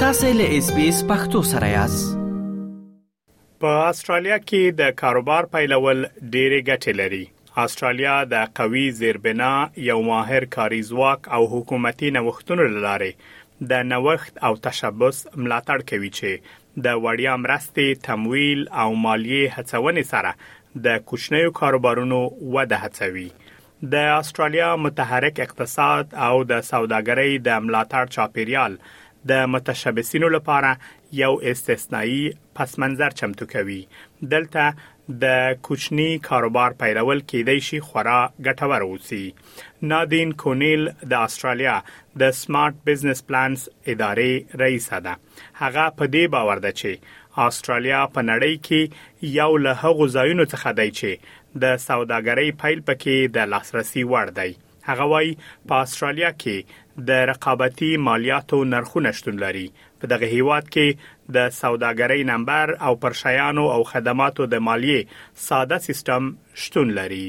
تاسو له اس بي اس پختو سره یاست په استرالیا کې د کاروبار پیلول ډېرې ګټې لري استرالیا د قوي زیربنا یو ماهر کاري ځواک او حکومتي نوښتونو لاره د نوښت او تشبث ملاتړ کوي چې د وړیا مرستې تمویل او مالیه هڅونې سره د کوچنیو کاروبارونو وده هڅوي د استرالیا متحرک اقتصاد او د سوداګرۍ د ملاتړ چاپیریال د متشبثینو لپاره یو استثنایی پس منظر چمتو کوي دلته د کوچنی کاروبار پیرول کېدای شي خورا ګټور اوسي نادین کونیل د استرالیا د سمارټ بزنس پلانز ادارې رئیسه ده هغه په دې باور ده چې استرالیا په نړۍ کې یو له هغو ځایونو څخه دی چې د سوداګرۍ پیل پکې د لاسرسي وړ دی هغه وایي په استرالیا کې د رقابتي مالیاتو نرخونه شتون لري په دغه هیواد کې د سوداګرۍ نمبر او پر شیانو او خدماتو د مالیې ساده سیستم شتون لري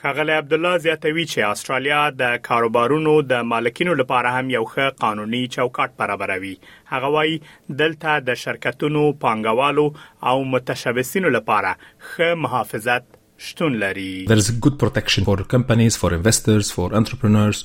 ښاغلی عبدالله زیاتوي چې استرالیا د کاروبارونو د مالکینو لپاره هم یو ښه قانوني چوکاټ برابروي هغه وایي دلته د شرکتونو پانګوالو او متشبثینو لپاره ښه محافظت شتون لري There is a good protection for companies, for investors, for entrepreneurs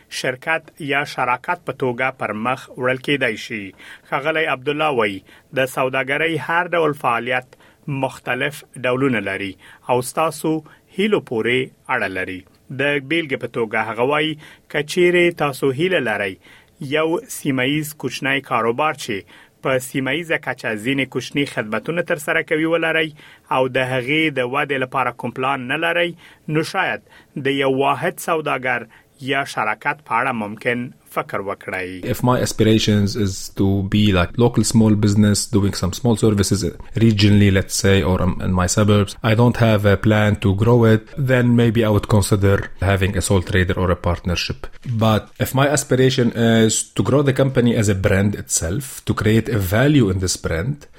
شرکت یا شراکت په توګه پر مخ وړل کېدای شي. ښاغلی عبدالله وایي، د سوداګرۍ هر ډول فعالیت مختلف ډولونه لري او ستاسو هیلو پورې اړه لري. د بېلګې په توګه هغه وایي، که چېرې تاسو هیله لرئ یو سیمه ییز کوچنی کاروبار چې په سیمه ییزه کچه ځینې کوچني خدمتونه ترسره کوي ولرئ او د هغې د ودې لپاره کوم پلان نه لرئ، نو شاید د یو واحد سوداګر if my aspirations is to be like local small business doing some small services regionally let's say or um, in my suburbs i don't have a plan to grow it then maybe i would consider having a sole trader or a partnership but if my aspiration is to grow the company as a brand itself to create a value in this brand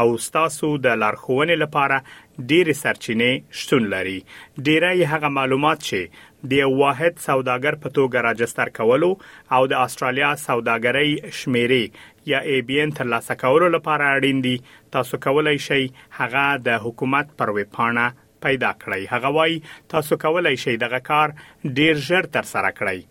او ستاسو د لارښوونې لپاره ډېرې سرچینې شتون لري، ډېری یې هغه معلومات چې د یو واحد سوداګر په توګه راجستر کولو او د اسټرالیا سوداګرۍ شمېرې یا ABN ترلاسه کولو لپاره اړین دي، تاسو کولای شئ هغه د حکومت پر ویبپاڼه پیدا کړئ. هغه وايي، تاسو کولای شئ دغه کار ډېر ژر ترسره کړئ.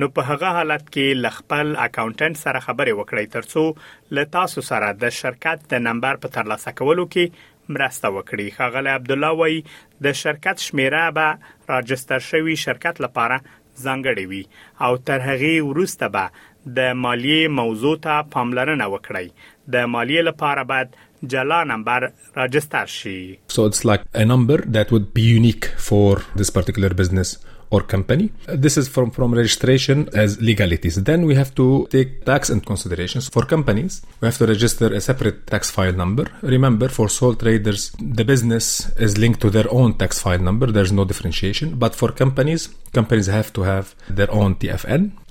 نو په هغه حالت کې له خپل اکاونټنټ سره خبرې وکړئ ترڅو له تاسو سره د شرکت د نمبر په ترلاسه کولو کې مرسته وکړي ښاغلی عبدالله وایي د شرکت شمیره به راجستر شوی شرکت لپاره ځانګړې وي او تر هغه وروسته به د مالیې موضوع ته پاملرنه وکړئ د مالیې لپاره باید جلا نمبر راجستر شي So it's like a number that would be unique for this particular business or company. This is from, from registration as legalities. Then we have to take tax and considerations. For companies, we have to register a separate tax file number. Remember, for sole traders, the business is linked to their own tax file number. There's no differentiation. But for companies, companies have to have their own TFN.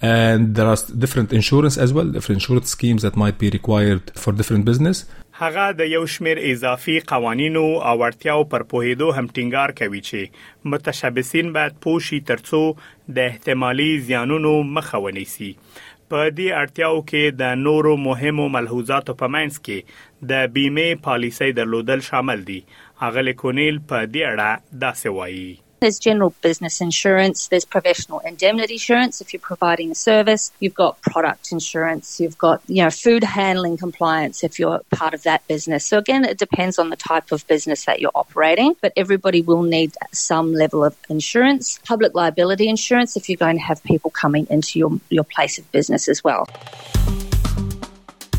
And there are different insurance as well, different insurance schemes that might be required for different business. هغه د یو شمیر اضافي قوانینو او اړتیاو پر پوهیدو هم ټینګار کوي چې متشبثین باید پوښي ترڅو د احتمالي زیانونو مخه ونیسي په دې اړتیاو کې د نورو مهمو ملحوظاتو په منځ کې د بیمه پالیسۍ درلودل شامل دي اغلی کونیل په دې اړه داسې وایي There's general business insurance, there's professional indemnity insurance if you're providing a service, you've got product insurance, you've got, you know, food handling compliance if you're part of that business. So again, it depends on the type of business that you're operating, but everybody will need some level of insurance, public liability insurance if you're going to have people coming into your, your place of business as well.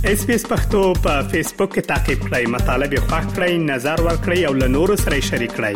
اس پی اس پختو په فیسبوک کې تا کې پلی مطلب یو فاک کړئ نظر ور کړئ او له نورو سره شریک کړئ